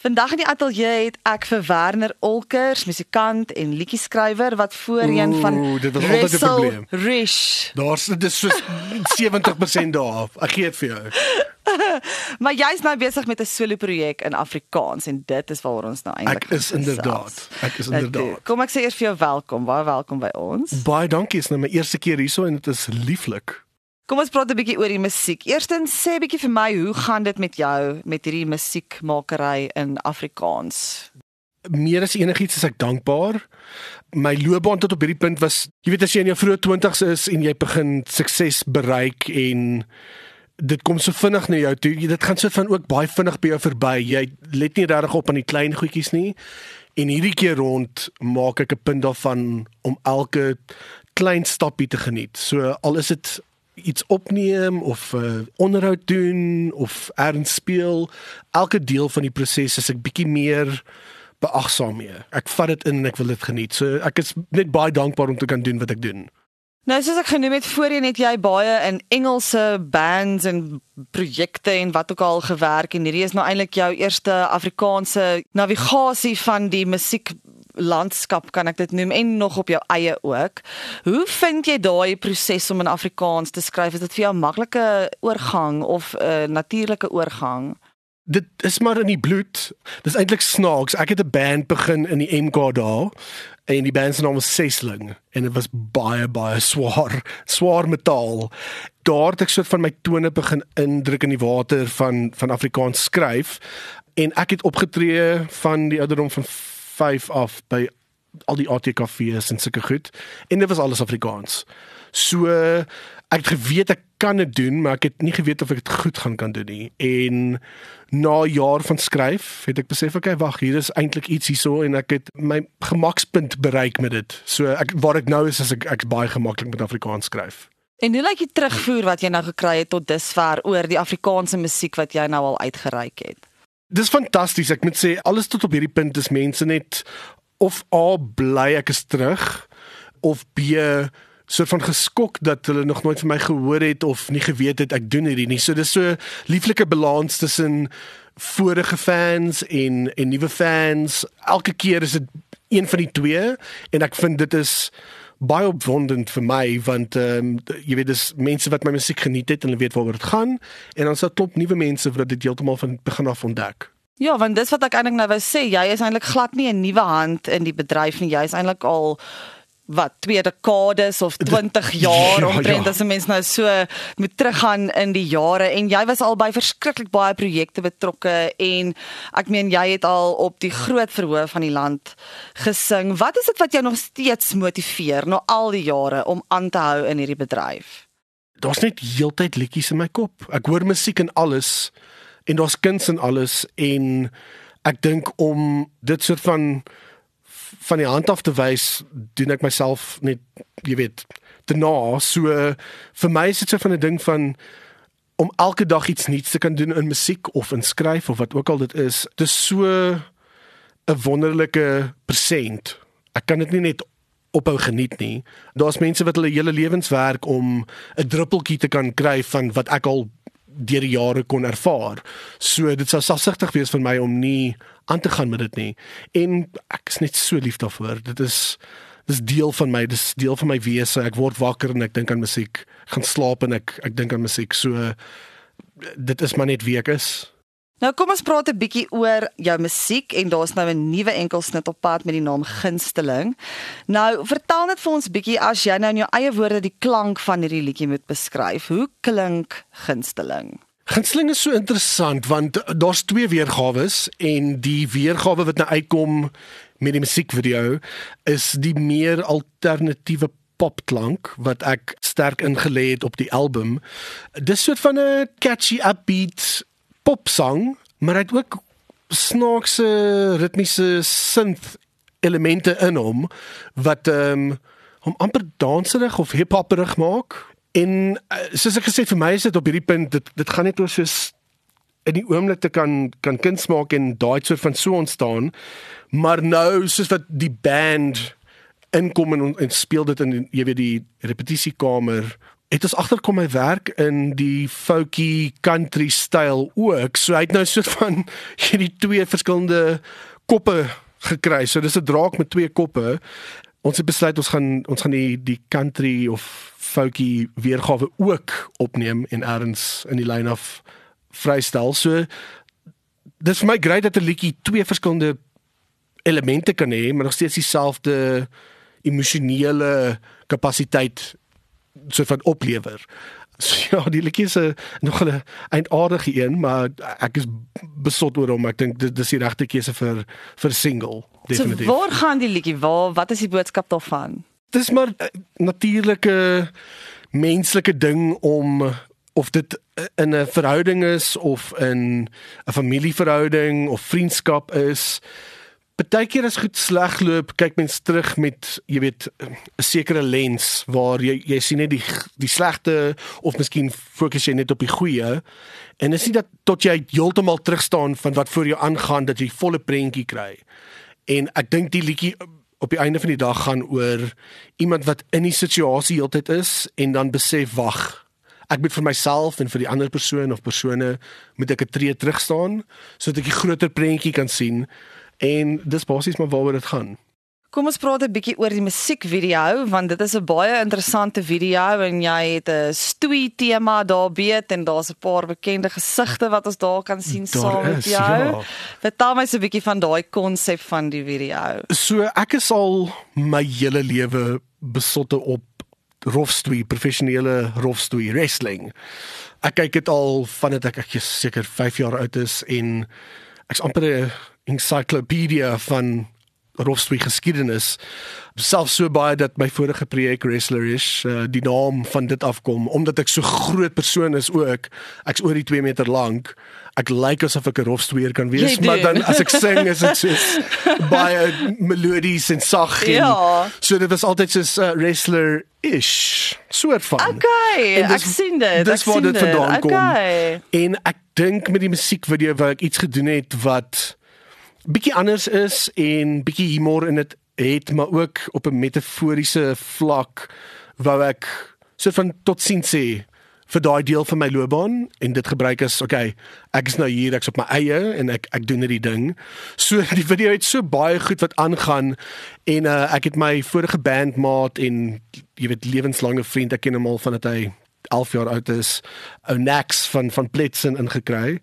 Vandag in die ateljee het ek vir Werner Olkers, musikant en liedjie-skrywer wat voorheen van Oeh, dit was altyd 'n probleem. Rish. Daar's dit is so 70% daar. Ek gee dit vir jou. Maar jy's nou besig met 'n solo projek in Afrikaans en dit is waaroor ons nou eintlik Ek is inderdaad. Ek is inderdaad. Kom ek sê eers vir jou welkom. Baie welkom by ons. Baie dankie, is nou my eerste keer hierso en dit is lieflik. Kom ons praat 'n bietjie oor die musiek. Eerstens sê 'n bietjie vir my, hoe gaan dit met jou met hierdie musiekmakery in Afrikaans? Meer as enigiets is ek dankbaar. My loopbaan tot op hierdie punt was, jy weet as jy in jou vroeë 20's is en jy begin sukses bereik en dit kom so vinnig na jou toe. Dit gaan so van ook baie vinnig by jou verby. Jy let nie regtig op aan die klein goedjies nie. En hierdie keer rond maak ek 'n punt daarvan om elke klein stappie te geniet. So al is dit iets opneem of 'n uh, onderhoud doen of erns speel, elke deel van die proses is ek bietjie meer beagsaam mee. Ek vat dit in en ek wil dit geniet. So ek is net baie dankbaar om te kan doen wat ek doen. Nou soos ek genoem het voorheen het jy baie in Engelse bands en projekte en wat ook al gewerk en hierdie is nou eintlik jou eerste Afrikaanse navigasie van die musiek landskap kan ek dit noem en nog op jou eie ook. Hoe vind jy daai proses om in Afrikaans te skryf? Is dit vir jou 'n maklike oorgang of 'n uh, natuurlike oorgang? Dit is maar in die bloed. Dis eintlik snaaks. Ek het 'n band begin in die MK daar en die band se naam was Sesling en dit was baie baie swaar, swaar metaal. Daar het ek soort van my tone begin indruk in die water van van Afrikaans skryf en ek het opgetree van die ouderdom van 5 af by al die ATKV's en sulke goed en dit was alles Afrikaans. So ek het geweet ek kan dit doen, maar ek het nie geweet of ek dit goed gaan kan doen nie. En na jaar van skryf het ek besef okay, wag, hier is eintlik iets hierso en ek het my gemakspunt bereik met dit. So ek waar ek nou is is ek ek's baie gemaklik met Afrikaans skryf. En hoe lyk die terugvoer wat jy nou gekry het tot dusver oor die Afrikaanse musiek wat jy nou al uitgereik het? Dis fantasties. Ek moet sê alles tot op hierdie punt is mense net of A bly ek is terug of B soort van geskok dat hulle nog nooit van my gehoor het of nie geweet het ek doen hierdie nie. So dis so lieflike balans tussen vorige fans en en nuwe fans. Elke keer is dit een van die twee en ek vind dit is baie opwondend vir my want ehm um, jy weet dis mense wat my musiek geniet het en hulle weet waaroor dit gaan en dan sal klop nuwe mense wat dit heeltemal van begin af ontdek. Ja, want dis wat ek eintlik nou wou sê, jy is eintlik glad nie 'n nuwe hand in die bedryf nie. Jy is eintlik al wat twee dekades of 20 jaar Ja, omtrent ja. as 'n mens nou so moet teruggaan in die jare en jy was al by verskriklik baie projekte betrokke en ek meen jy het al op die groot verhoog van die land gesing. Wat is dit wat jou nog steeds motiveer na al die jare om aan te hou in hierdie bedryf? Daar's net heeltyd liedjies in my kop. Ek hoor musiek in alles en daar's kuns in alles en ek dink om dit soort van van die hand af te wys, doen ek myself net jy weet te na. So vir my is dit so van 'n ding van om elke dag iets nuuts te kan doen in musiek of in skryf of wat ook al dit is. Dit is so 'n wonderlike persent. Ek kan dit nie net ophou geniet nie. Daar's mense wat hulle hele lewens werk om 'n druppeltjie te kan kry van wat ek al deur die jare kon ervaar. So dit sou selfsugtig wees vir my om nie aan te gaan met dit nie. En ek is net so lief daarvoor. Dit is dis deel van my, dis deel van my wese. Ek word wakker en ek dink aan musiek. Gaan slaap en ek ek dink aan musiek. So dit is maar net wie ek is. Nou kom ons praat 'n bietjie oor jou musiek en daar's nou 'n nuwe enkelsnit op pad met die naam Gunsteling. Nou, vertel net vir ons bietjie as jy nou in jou eie woorde die klank van hierdie liedjie moet beskryf. Hoe klink Gunsteling? Gunsteling is so interessant want daar's twee weergawe en die weergawe wat nou uitkom met die musiekvideo is die meer alternatiewe popklank wat ek sterk ingelê het op die album. Dis soort van 'n catchy upbeat popsang, maar hy het ook snaakse ritmiese synth elemente in hom wat ehm um, hom amper danserig of hiphopperig maak. En uh, soos ek gesê vir my is dit op hierdie punt dit dit gaan net oor soos in die oomblik te kan kan kuns maak en daai soort van so ontstaan. Maar nou soos wat die band inkom en, en speel dit in jy weet die repetisiekamer het ons agterkom my werk in die folky country styl ook. So hy het nou so van hierdie twee verskillende koppe gekry. So dis 'n draak met twee koppe. Ons het besluit ons gaan ons gaan die die country of folky weergawe ook opneem en eers in die lyn af vrystel. So dis vir my great dat 'n liedjie twee verskillende elemente kan hê, maar nog steeds dieselfde emosionele kapasiteit soort van oplewer. So, ja, die liedjie is 'n nog 'n eindaardige een, maar ek is besot oor hom. Ek dink dit is die regte keuse vir vir single, definitief. So waar gaan die liedjie? Waar wat is die boodskap daarvan? Dis maar natuurlike menslike ding om of dit in 'n verhouding is of in 'n familieverhouding of vriendskap is. Partykeer as goed sleg loop, kyk mens terug met jy weet 'n sekere lens waar jy jy sien net die die slegte of miskien fokus jy net op die goeie. En is nie dat tot jy heeltemal terugstaan van wat voor jou aangaan dat jy volle prentjie kry. En ek dink die liedjie op die einde van die dag gaan oor iemand wat in die situasie heeltyd is en dan besef wag ek moet vir myself en vir die ander persoon of persone moet ek 'n tree terug staan sodat ek die groter prentjie kan sien En dis basies maar waaroor dit gaan. Kom ons praat 'n bietjie oor die musiekvideo want dit is 'n baie interessante video en jy het 'n stoei tema daar beet en daar's 'n paar bekende gesigte wat ons daar kan sien daar saam met jou. Ja. Vertel my so 'n bietjie van daai konsep van die video. So ek is al my hele lewe besotte op rofstoei, professionele rofstoei wrestling. Ek kyk dit al van dit ek ek seker 5 jaar oud is en ek's amper 'n encyclopedia van rofstoei geskiedenis. Selfs so baie dat my vorige projek wrestler is uh, die naam van dit afkom omdat ek so groot persoon is ook ek's oor die 2 meter lank ek lyk asof ek 'n rofstoeier kan wees maar dan as ek sing is dit so baie melodies en sag en ja. so dit was altyd so 'n uh, wrestler ish soort van. Okay dis, ek sien dit dis waar dit vandaan kom. Okay. en ek dink met die musiekvideo wat ek iets gedoen het wat bietjie anders is en bietjie humor in dit het maar ook op 'n metaforiese vlak wou ek so van tot sien sê vir daai deel van my loopbaan en dit gebruik as okay ek is nou hier ek's op my eie en ek ek doen hierdie ding. So die video het so baie goed wat aangaan en uh, ek het my vorige bandmaat en jy weet lewenslange vriend ek ken hom al van dit hy 11 jaar oud is Onax van van Pletsen ingekry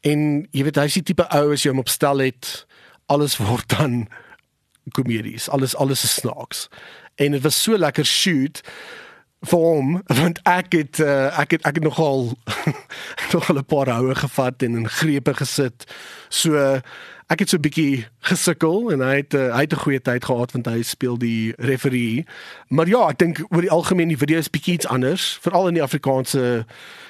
En jy weet hy's die tipe ou as jy hom opstel het, alles word dan komedies, alles alles is snaaks. En dit was so lekker shoot vir hom want ek het uh, ek het ek het nogal nogal 'n paar houe gevat en in grepe gesit. So ek het so 'n bietjie gesukkel en hy het uh, hy het 'n goeie tyd gehad want hy speel die referee. Maar ja, ek dink oor die algemeen die video is bietjie iets anders, veral in die Afrikaanse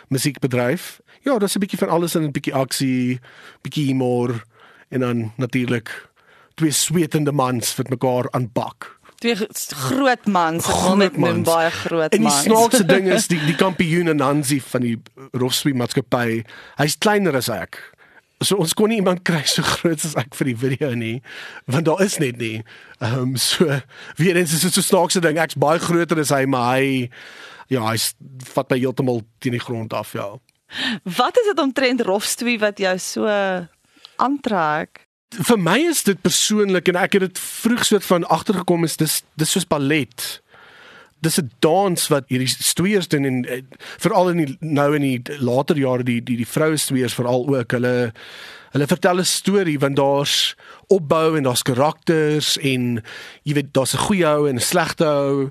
musiekbedryf ja, daar's 'n bietjie van alles in 'n bietjie aksie, bietjie humor en dan natuurlik twee swetende mans wat mekaar aanpak. Twee groot mans, ek wil net noem baie groot mans. En die snaakse ding is die die kampioen Nancy van die Rofswee maatskappy, hy's kleiner as ek. So ons kon nie iemand kry so groot as ek vir die video nie, want daar is net nie. Ehm um, so weer eens is dit so snaakse ding, ek's baie groter as hy, maar hy ja, hy vat my heeltemal teen die grond af, ja. Wat is dit omtrent rofstoei wat jou so aantrek? Vir my is dit persoonlik en ek het dit vroeg soort van agtergekom is dis dis soos ballet. Dis 'n dans wat hierdie stoeiers doen en eh, veral in die nou in die later jare die die die vroue stoeiers veral ook hulle hulle vertel 'n storie want daar's opbou en daar's karakters en jy weet daar's 'n goeie ou en 'n slegte ou.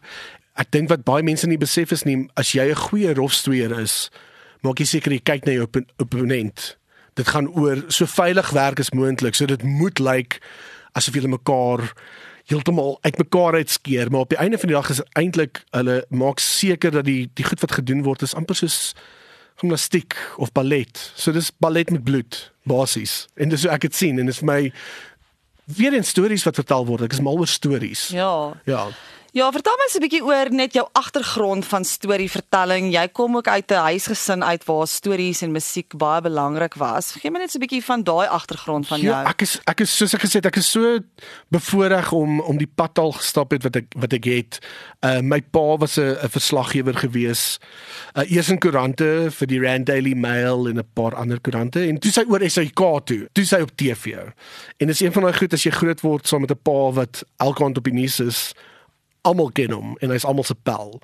Ek dink wat baie mense nie besef is nie as jy 'n goeie rofstoeier is, maak jy seker jy kyk na jou opponent. Dit gaan oor so veilig werk as moontlik. So dit moet lyk like, asof julle mekaar heeltemal uitmekaar uitskeer, maar op die einde van die dag is eintlik hulle maak seker dat die die goed wat gedoen word is amper soos gimnastiek of ballet. So dis ballet met bloed basies. En dis hoe ek dit sien en dit is vir my weer 'n stories wat vertel word. Ek is mal oor stories. Ja. Ja. Ja, vertel my 'n bietjie oor net jou agtergrond van storievertelling. Jy kom ook uit 'n huisgesin uit waar stories en musiek baie belangrik was. Gee my net 'n bietjie van daai agtergrond van ja, jou. Ja, ek is ek is soos ek gesê het, ek is so bevoorreg om om die pad al gestap het wat ek wat ek het. Uh my pa was 'n 'n verslaggewer gewees. Uh eers in koerante vir die Rand Daily Mail en 'n paar ander koerante en toe sy oor SAK toe. Toe sy op TV. En dis een van daai goed as jy groot word saam met 'n pa wat elke aand op die nuus is almal ken hom en hy's almal se pel.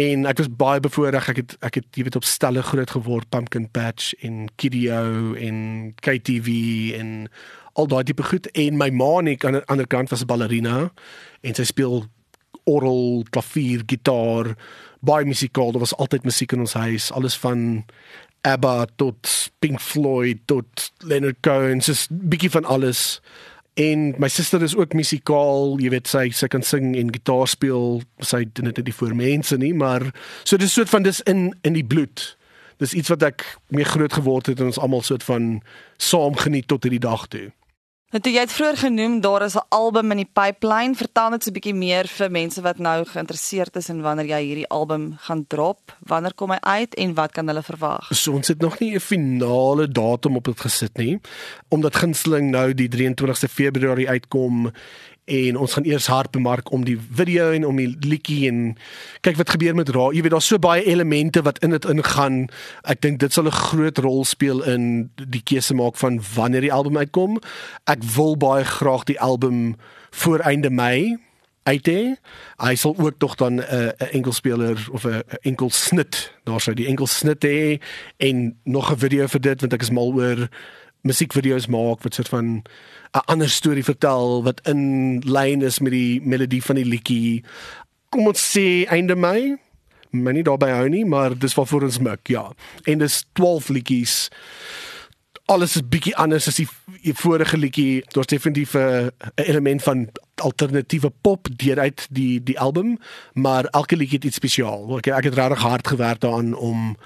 En ek was baie bevoorreg. Ek het ek het jy weet op stelle groot geword, Pumpkin Patch en Kidio en KTV en al daai tipe goed en my ma net aan die ander kant was 'n ballerina en sy speel orgel, klavier, gitaar, baie musikaal. Daar was altyd musiek in ons huis, alles van ABBA tot Pink Floyd tot Leonard Cohen, soos bietjie van alles. En my suster is ook musikaal, jy weet sy sy kan sing en gitaar speel. Sy doen dit nie vir mense nie, maar so dis soort van dis in in die bloed. Dis iets wat ek mee groot geword het en ons almal soort van saam geniet tot hierdie dag toe. Nou jy het vroeër genoem daar is 'n album in die pipeline. Vertel net 'n bietjie meer vir mense wat nou geïnteresseerd is in wanneer jy hierdie album gaan drop. Wanneer kom hy uit en wat kan hulle verwag? So ons het nog nie 'n finale datum op dit gesit nie, omdat gunsteling nou die 23ste Februarie uitkom en ons gaan eers hard bemark om die video en om die liedjie en kyk wat gebeur met Ra. Jy weet daar's so baie elemente wat in dit ingaan. Ek dink dit sal 'n groot rol speel in die keuse maak van wanneer die album uitkom. Ek wil baie graag die album voor einde Mei uit hê. Hy sal ook tog dan 'n uh, 'n enkelspeler of 'n enkel snit, daar sou die enkel snit hê en nog 'n video vir dit want ek is mal oor musiekvideo's maak wat soort van 'n ander storie vertel wat in lyn is met die melodie van die liedjie. Kom ons sê einde Mei. Nie daarby hou nie, maar dis wat vir ons mik, ja. En dis 12 liedjies. Alles is bietjie anders as die, die vorige liedjie. Daar's definitief 'n element van alternatiewe pop deur uit die die album, maar elke liedjie het iets spesiaal. Ek ek het regtig hard gewerk daaraan om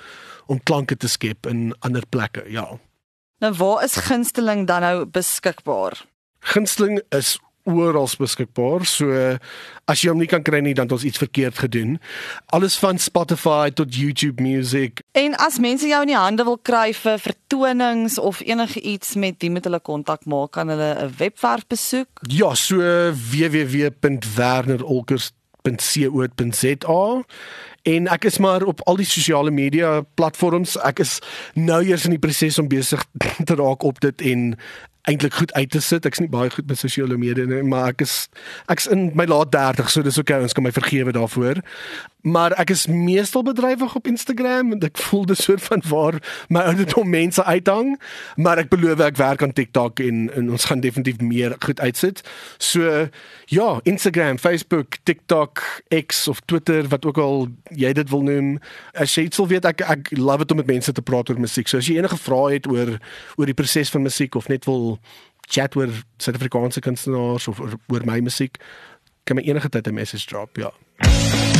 om klanke te skep in ander plekke, ja. Nou waar is gunsteling dan nou beskikbaar? Gunsteling is oral beskikbaar. So as jy hom nie kan kry nie, dan het ons iets verkeerd gedoen. Alles van Spotify tot YouTube Music. En as mense jou in die hande wil kry vir vertonings of enige iets met wie met hulle kontak maak, kan hulle 'n webwerf besoek. Ja, so www.wernerolkers.co.za en ek is maar op al die sosiale media platforms. Ek is nou eers in die proses om besig te raak op dit en eintlik goed uit te sit. Ek's nie baie goed met sosiale media nie, maar ek is ek's in my laat 30, so dis okay, ons kan my vergewe daarvoor maar ek is meestal bedrywig op Instagram en ek voel dit soort van waar my ouderdom mense uithang maar ek beloof ek werk aan TikTok en, en ons gaan definitief meer goed uitsit so ja Instagram, Facebook, TikTok, X of Twitter wat ook al jy dit wil noem as jy sou weet ek ek love dit om met mense te praat oor musiek. So as jy enige vrae het oor oor die proses van musiek of net wil chat oor Suid-Afrikaanse kunstenaars of oor, oor my musiek kan my enige tyd 'n message drop ja. Luister